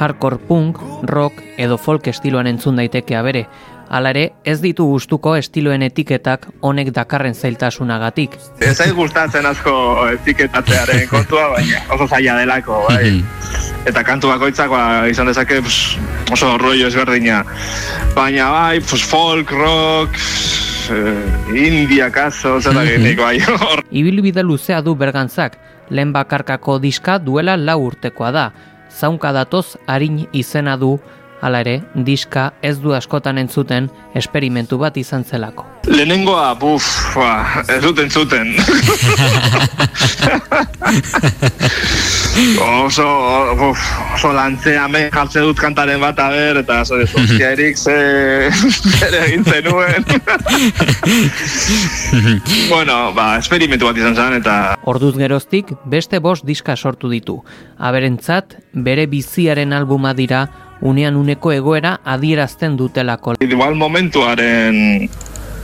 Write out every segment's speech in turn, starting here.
hardcore punk, rock edo folk estiloan entzun daiteke abere, Hala ere, ez ditu gustuko estiloen etiketak honek dakarren zailtasunagatik. Ez zaiz gustatzen asko etiketatzearen kontua, baina oso zaila delako, bai. Mhm. Eta kantu bakoitzak ba, izan dezake pues, oso rollo ezberdina. Baina bai, pues, folk, rock, eh, india kaso, zeta mm bai. Ibilbide luzea du bergantzak, lehen bakarkako diska duela lau urtekoa da. Zaunka datoz harin izena du Hala ere, diska ez du askotan entzuten esperimentu bat izan zelako. Lehenengoa, buf, ba, ez dut entzuten. oso, buf, oso lantzea me jartze dut kantaren bat aber, eta zo, ostia erik, ze, ere egin zenuen. bueno, ba, esperimentu bat izan zen, eta... Orduz geroztik, beste bost diska sortu ditu. Aberentzat, bere biziaren albuma dira, unean uneko egoera adierazten dutelako. Igual momentuaren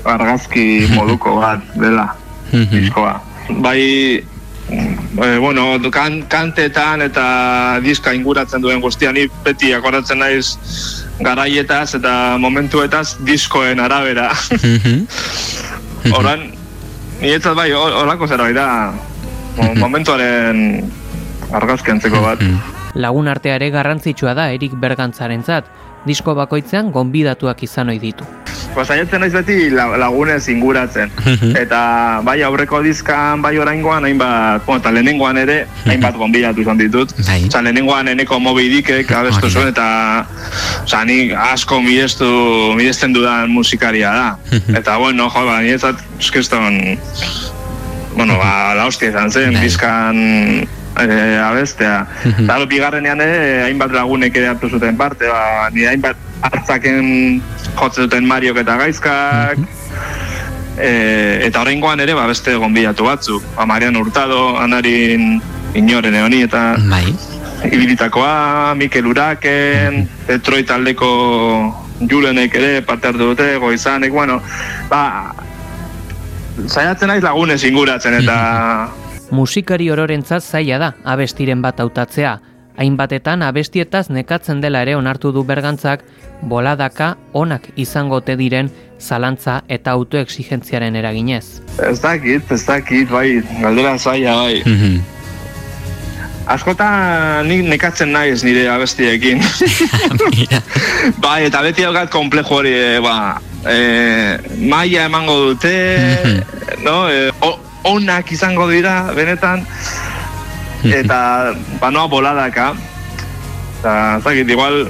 argazki moduko bat dela, mhm. diskoa. Bai, e, bueno, kan, kantetan eta diska inguratzen duen guztian, beti akoratzen naiz garaietaz eta momentuetaz diskoen arabera. Mhm. Horan, nietzat bai, horako zera da, mhm. momentuaren argazki antzeko bat. Lagun artea ere garrantzitsua da Erik Bergantzarentzat, disko bakoitzean gonbidatuak izan ohi ditu. Ba, saiatzen naiz beti lagunez inguratzen. Mhm. eta bai aurreko dizkan, bai oraingoan, hainbat, bueno, eta lehenengoan ere, mhm. hainbat gonbidatu izan ditut. Bai. Osa, lehenengoan eneko mobi dikek, abestu zuen, eta osa, ni asko mirestu, miresten dudan musikaria da. Mhm. eta bueno, jo, ba, niretzat, eskeston, bueno, ba, la hostia izan zen, bizkan e, abestea. Eta bigarrenean ere, hainbat lagunek ere hartu zuten parte, ba, ni hainbat hartzaken jotze duten Mariok eta Gaizkak, e, eta horrengoan ere, ba, beste gonbidatu batzuk. Ba, Marian Hurtado, Anarin Inoren eoni, eta bai. Ibilitakoa, Mikel Uraken, Detroit aldeko Julenek ere parte hartu dute, goizanek, bueno, ba, zaiatzen naiz lagunez inguratzen, eta musikari ororentzat zaila da abestiren bat hautatzea. Hainbatetan abestietaz nekatzen dela ere onartu du bergantzak, boladaka onak izango te diren zalantza eta autoexigentziaren eraginez. Ez dakit, ez dakit, bai, galdera zaila, bai. Mhm. Askotan nik nekatzen naiz nire abestiekin. bai, eta beti haugat komplejo hori, eh, ba, e, maia emango dute, mhm. no, e, onak izango dira, benetan, eta banoa boladaka, eta zakit, igual,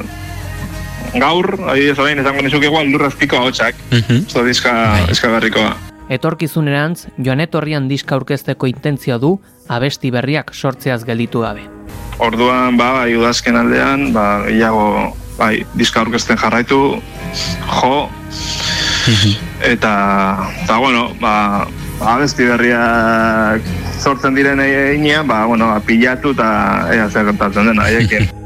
gaur, ahi ez orain, ezango nizuk igual lurrazpiko hau txak, ez da diska, diska berrikoa. Etorkizunerantz, joan etorrian diska aurkezteko intentzio du, abesti berriak sortzeaz gelditu gabe. Orduan, ba, bai, udazken aldean, ba, iago, bai, diska aurkezten jarraitu, jo, eta, eta, bueno, ba, abesti berriak sortzen diren einean, ba, bueno, ba, pilatu eta ea zer kontatzen dena, haiekin.